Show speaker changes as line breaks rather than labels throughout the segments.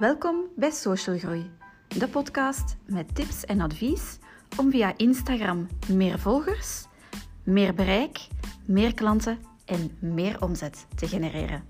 Welkom bij Social Groei, de podcast met tips en advies om via Instagram meer volgers, meer bereik, meer klanten en meer omzet te genereren.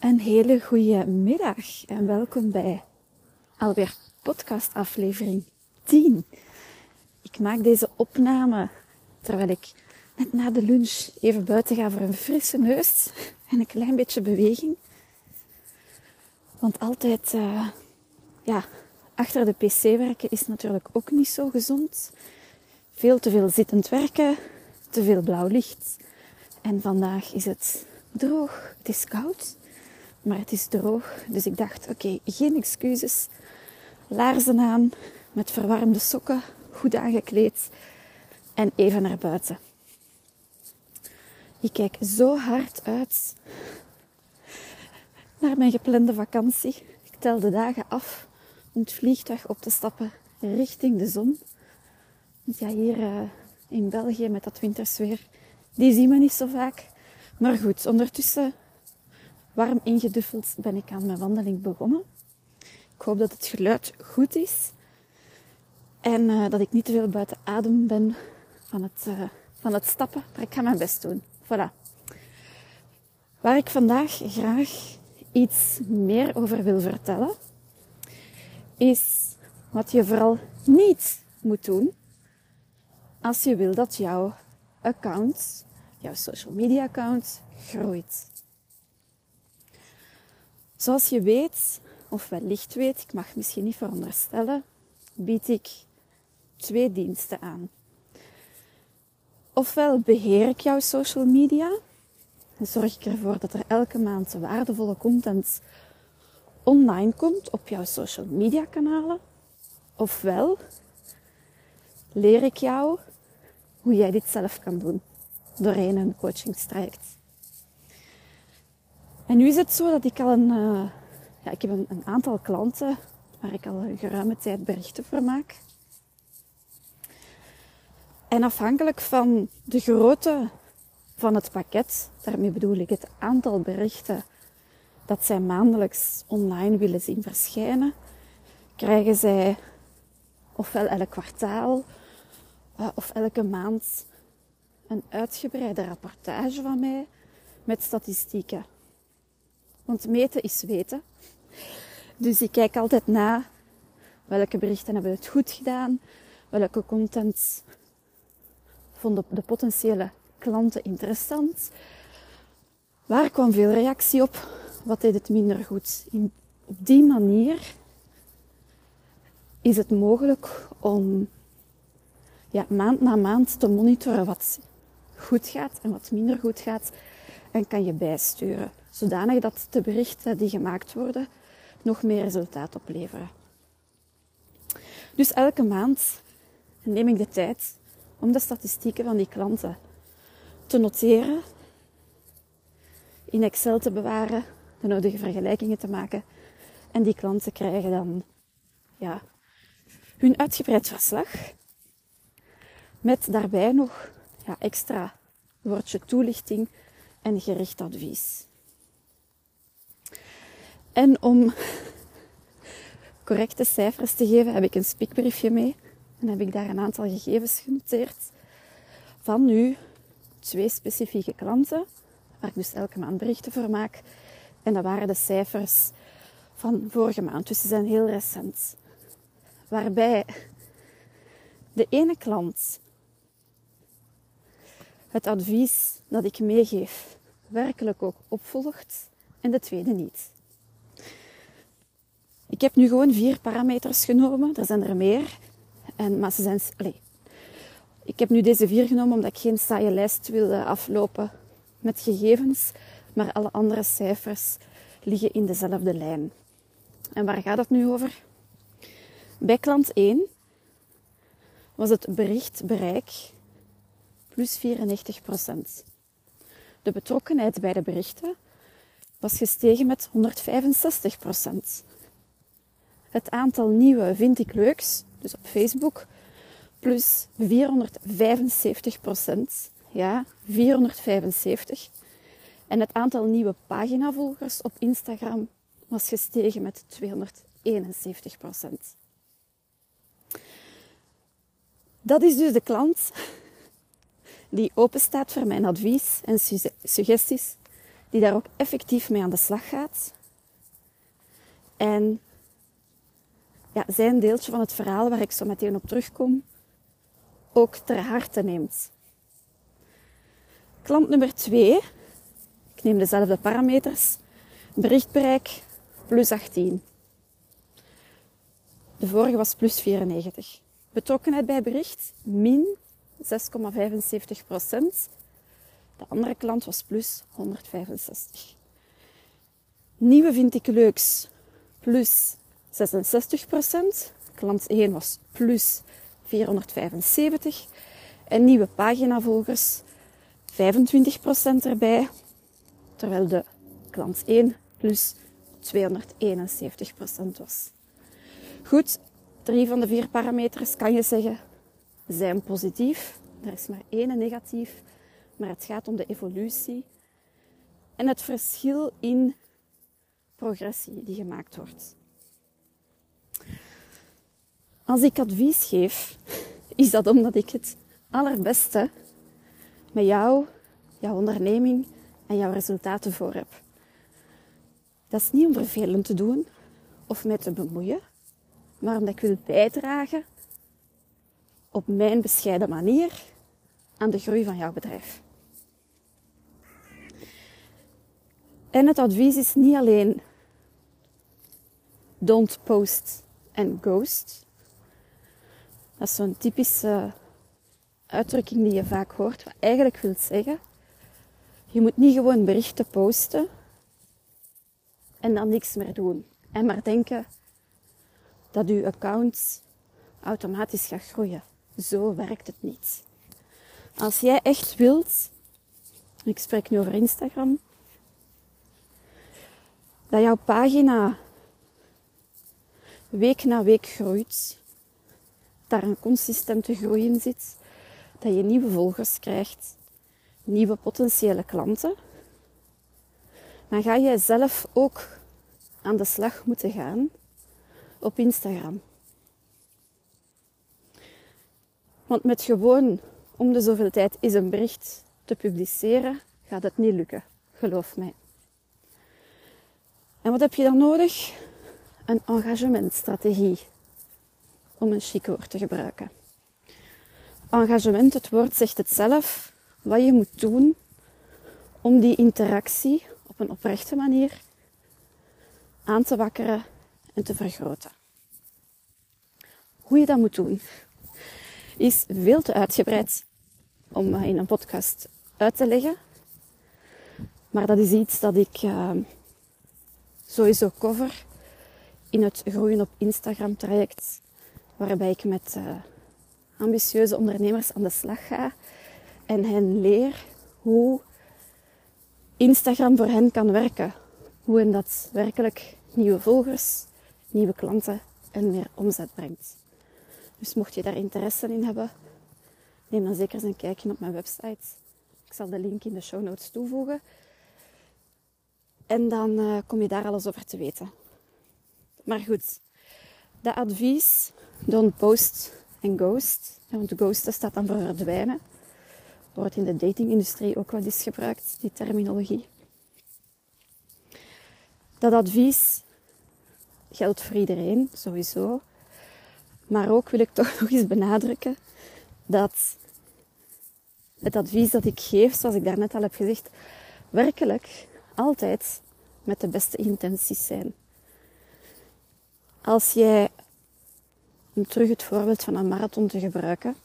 Een hele goede middag en welkom bij alweer podcastaflevering 10. Ik maak deze opname terwijl ik net na de lunch even buiten ga voor een frisse neus en een klein beetje beweging. Want altijd uh, ja, achter de pc werken is natuurlijk ook niet zo gezond. Veel te veel zittend werken, te veel blauw licht. En vandaag is het droog, het is koud, maar het is droog. Dus ik dacht, oké, geen excuses. Laarzen aan, met verwarmde sokken, goed aangekleed en even naar buiten. Ik kijk zo hard uit naar mijn geplande vakantie. Ik tel de dagen af om het vliegtuig op te stappen richting de zon. Want ja, hier uh, in België met dat wintersweer, die zien we niet zo vaak. Maar goed, ondertussen warm ingeduffeld ben ik aan mijn wandeling begonnen. Ik hoop dat het geluid goed is. En uh, dat ik niet te veel buiten adem ben van het, uh, van het stappen. Maar ik ga mijn best doen. Voilà. Waar ik vandaag graag iets meer over wil vertellen, is wat je vooral niet moet doen als je wil dat jouw account, jouw social media account, groeit. Zoals je weet, of wellicht weet, ik mag misschien niet veronderstellen, bied ik twee diensten aan. Ofwel beheer ik jouw social media en zorg ik ervoor dat er elke maand waardevolle content online komt op jouw social media kanalen. Ofwel leer ik jou hoe jij dit zelf kan doen doorheen een coachingstraject. En nu is het zo dat ik al een, uh, ja, ik heb een, een aantal klanten waar ik al een geruime tijd berichten voor maak. En afhankelijk van de grootte van het pakket, daarmee bedoel ik het aantal berichten dat zij maandelijks online willen zien verschijnen, krijgen zij ofwel elk kwartaal uh, of elke maand een uitgebreide rapportage van mij met statistieken. Want meten is weten. Dus ik kijk altijd na welke berichten hebben het goed gedaan, welke content vonden de potentiële klanten interessant. Waar kwam veel reactie op? Wat deed het minder goed? In, op die manier is het mogelijk om ja, maand na maand te monitoren wat goed gaat en wat minder goed gaat. En kan je bijsturen, zodanig dat de berichten die gemaakt worden nog meer resultaat opleveren. Dus elke maand neem ik de tijd om de statistieken van die klanten te noteren, in Excel te bewaren, de nodige vergelijkingen te maken. En die klanten krijgen dan ja, hun uitgebreid verslag. Met daarbij nog ja, extra woordje toelichting en gericht advies. En om correcte cijfers te geven, heb ik een spiekbriefje mee. En heb ik daar een aantal gegevens genoteerd van nu twee specifieke klanten, waar ik dus elke maand berichten voor maak. En dat waren de cijfers van vorige maand, dus ze zijn heel recent. Waarbij de ene klant het advies dat ik meegeef werkelijk ook opvolgt en de tweede niet. Ik heb nu gewoon vier parameters genomen, er zijn er meer. En, maar ze zijn... Ik heb nu deze vier genomen omdat ik geen saaie lijst wilde aflopen met gegevens. Maar alle andere cijfers liggen in dezelfde lijn. En waar gaat het nu over? Bij klant 1 was het berichtbereik plus 94% De betrokkenheid bij de berichten was gestegen met 165% het aantal nieuwe vind ik leuks, dus op Facebook, plus 475 procent. Ja, 475. En het aantal nieuwe paginavolgers op Instagram was gestegen met 271 procent. Dat is dus de klant die open staat voor mijn advies en suggesties, die daar ook effectief mee aan de slag gaat. En ja, zijn deeltje van het verhaal waar ik zo meteen op terugkom, ook ter harte neemt. Klant nummer 2, ik neem dezelfde parameters, berichtbereik plus 18. De vorige was plus 94. Betrokkenheid bij bericht min 6,75 procent. De andere klant was plus 165. Nieuwe vind ik leuks plus 66 procent. Klant 1 was plus 475. En nieuwe paginavolgers 25 procent erbij. Terwijl de klant 1 plus 271 procent was. Goed, drie van de vier parameters kan je zeggen zijn positief. Er is maar één negatief, maar het gaat om de evolutie en het verschil in progressie die gemaakt wordt. Als ik advies geef, is dat omdat ik het allerbeste met jou, jouw onderneming en jouw resultaten voor heb. Dat is niet om vervelend te doen of met te bemoeien, maar omdat ik wil bijdragen op mijn bescheiden manier aan de groei van jouw bedrijf. En het advies is niet alleen don't post and ghost. Dat is zo'n typische uitdrukking die je vaak hoort, wat eigenlijk wil zeggen, je moet niet gewoon berichten posten en dan niks meer doen. En maar denken dat je account automatisch gaat groeien. Zo werkt het niet. Als jij echt wilt, ik spreek nu over Instagram, dat jouw pagina week na week groeit, daar een consistente groei in zit, dat je nieuwe volgers krijgt, nieuwe potentiële klanten, dan ga jij zelf ook aan de slag moeten gaan op Instagram. Want met gewoon om de zoveel tijd is een bericht te publiceren, gaat het niet lukken. Geloof mij. En wat heb je dan nodig? Een engagementstrategie. Om een chic woord te gebruiken. Engagement, het woord zegt het zelf. Wat je moet doen om die interactie op een oprechte manier aan te wakkeren en te vergroten. Hoe je dat moet doen, is veel te uitgebreid om in een podcast uit te leggen. Maar dat is iets dat ik uh, sowieso cover in het Groeien op Instagram traject, waarbij ik met uh, ambitieuze ondernemers aan de slag ga en hen leer hoe Instagram voor hen kan werken. Hoe hen dat werkelijk nieuwe volgers, nieuwe klanten en meer omzet brengt. Dus mocht je daar interesse in hebben, neem dan zeker eens een kijkje op mijn website. Ik zal de link in de show notes toevoegen. En dan uh, kom je daar alles over te weten. Maar goed, de advies, don't post en ghost. Want ghosten staat dan voor verdwijnen. Wordt in de datingindustrie ook wel eens gebruikt, die terminologie. Dat advies geldt voor iedereen, sowieso. Maar ook wil ik toch nog eens benadrukken dat het advies dat ik geef, zoals ik daarnet al heb gezegd, werkelijk altijd met de beste intenties zijn. Als jij, om terug het voorbeeld van een marathon te gebruiken,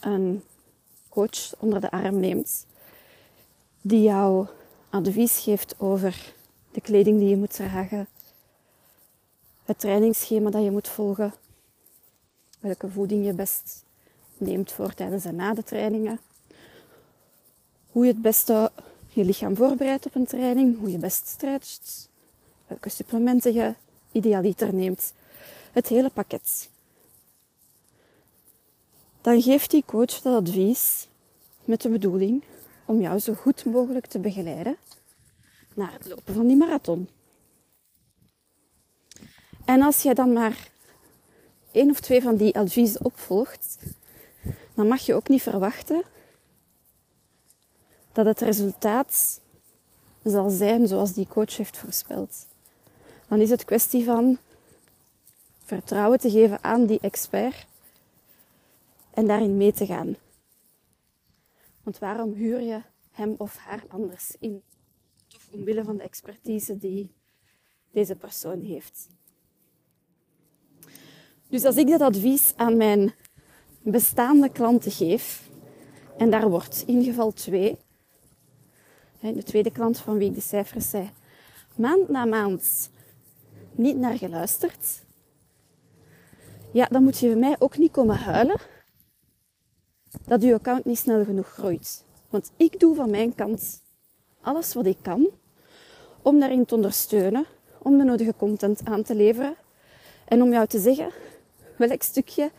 een coach onder de arm neemt die jou advies geeft over de kleding die je moet dragen, het trainingsschema dat je moet volgen, welke voeding je best neemt voor tijdens en na de trainingen, hoe je het beste je lichaam voorbereidt op een training, hoe je best stretcht, welke supplementen je idealiter neemt, het hele pakket. dan geeft die coach dat advies met de bedoeling om jou zo goed mogelijk te begeleiden naar het lopen van die marathon. En als jij dan maar één of twee van die adviezen opvolgt, dan mag je ook niet verwachten dat het resultaat zal zijn zoals die coach heeft voorspeld. Dan is het kwestie van vertrouwen te geven aan die expert en daarin mee te gaan. Want waarom huur je hem of haar anders in? Toch omwille van de expertise die deze persoon heeft. Dus als ik dat advies aan mijn bestaande klanten geef, en daar wordt in geval 2, de tweede klant van wie ik de cijfers zei, maand na maand niet naar geluisterd, ja, dan moet je bij mij ook niet komen huilen dat je account niet snel genoeg groeit. Want ik doe van mijn kant alles wat ik kan om daarin te ondersteunen, om de nodige content aan te leveren en om jou te zeggen welk stukje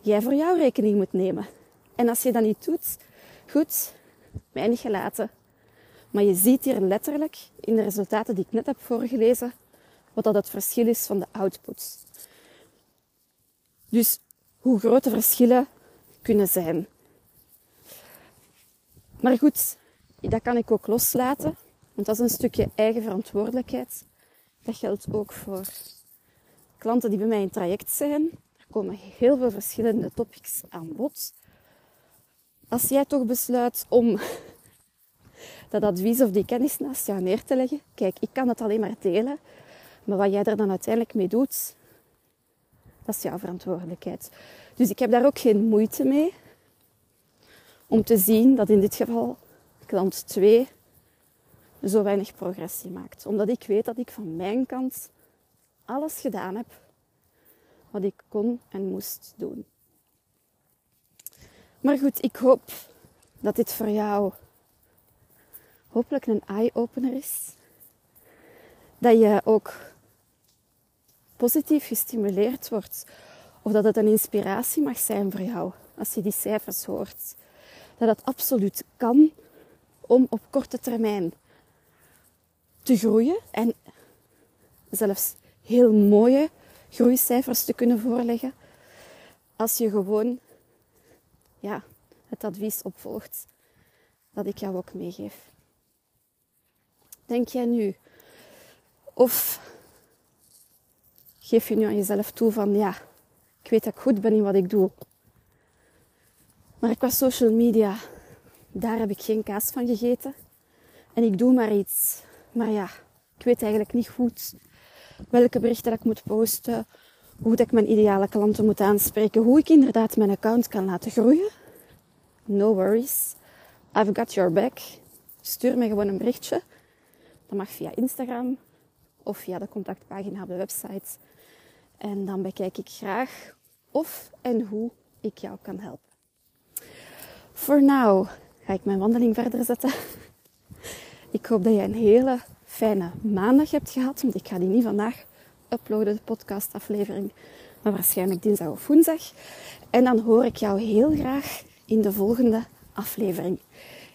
jij voor jouw rekening moet nemen. En als je dat niet doet, goed, mij niet gelaten. Maar je ziet hier letterlijk in de resultaten die ik net heb voorgelezen, wat dat het verschil is van de outputs. Dus hoe grote verschillen kunnen zijn. Maar goed, dat kan ik ook loslaten, want dat is een stukje eigen verantwoordelijkheid. Dat geldt ook voor klanten die bij mij in traject zijn. Er komen heel veel verschillende topics aan bod. Als jij toch besluit om dat advies of die kennis naast jou neer te leggen, kijk, ik kan het alleen maar delen, maar wat jij er dan uiteindelijk mee doet, dat is jouw verantwoordelijkheid. Dus ik heb daar ook geen moeite mee om te zien dat in dit geval klant 2 zo weinig progressie maakt. Omdat ik weet dat ik van mijn kant alles gedaan heb wat ik kon en moest doen. Maar goed, ik hoop dat dit voor jou hopelijk een eye-opener is. Dat je ook positief gestimuleerd wordt. Of dat het een inspiratie mag zijn voor jou als je die cijfers hoort dat het absoluut kan om op korte termijn te groeien en zelfs heel mooie groeicijfers te kunnen voorleggen als je gewoon ja, het advies opvolgt dat ik jou ook meegeef. Denk jij nu of geef je nu aan jezelf toe van ja, ik weet dat ik goed ben in wat ik doe. Maar qua social media, daar heb ik geen kaas van gegeten. En ik doe maar iets. Maar ja, ik weet eigenlijk niet goed welke berichten ik moet posten. Hoe ik mijn ideale klanten moet aanspreken. Hoe ik inderdaad mijn account kan laten groeien. No worries. I've got your back. Stuur me gewoon een berichtje. Dat mag via Instagram of via de contactpagina op de website. En dan bekijk ik graag of en hoe ik jou kan helpen. For now ga ik mijn wandeling verder zetten. Ik hoop dat je een hele fijne maandag hebt gehad. Want ik ga die niet vandaag uploaden, de podcastaflevering. Maar waarschijnlijk dinsdag of woensdag. En dan hoor ik jou heel graag in de volgende aflevering.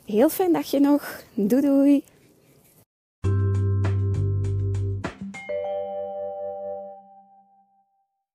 Heel fijn dagje nog. Doei doei.